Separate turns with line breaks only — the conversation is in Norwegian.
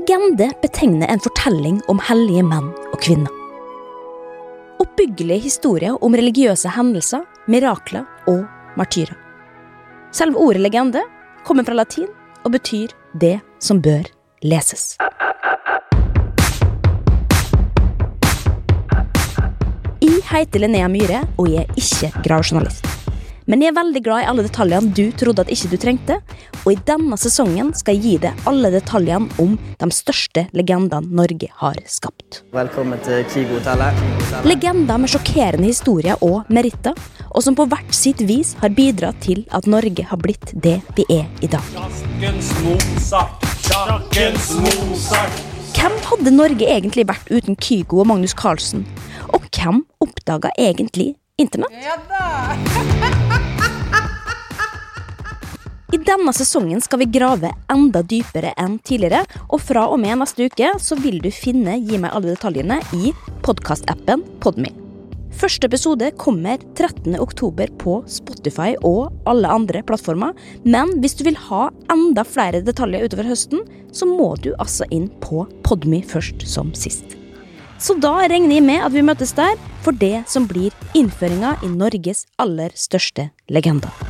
legende betegner en fortelling om hellige menn og kvinner. Oppbyggelige historier om religiøse hendelser, mirakler og martyrer. Selve ordet legende kommer fra latin og betyr det som bør leses. Jeg heter Linnea Myhre, og jeg er ikke gravjournalist. Men jeg er veldig glad i alle detaljene du trodde at ikke du trengte, og i denne sesongen skal jeg gi deg alle detaljene om de største legendene Norge har skapt.
Velkommen til Kigo-hotellet.
Legender med sjokkerende historier og meritter, og som på hvert sitt vis har bidratt til at Norge har blitt det vi er i dag.
Sjakkens Mozart, sjakkens Mozart.
Hvem hadde Norge egentlig vært uten Kygo og Magnus Carlsen? Og hvem oppdaga egentlig internett? I denne sesongen skal vi grave enda dypere enn tidligere, og fra og med neste uke så vil du finne Gi meg alle detaljene i podkastappen Podme. Første episode kommer 13. oktober på Spotify og alle andre plattformer, men hvis du vil ha enda flere detaljer utover høsten, så må du altså inn på Podme først som sist. Så da regner jeg med at vi møtes der for det som blir innføringa i Norges aller største legender.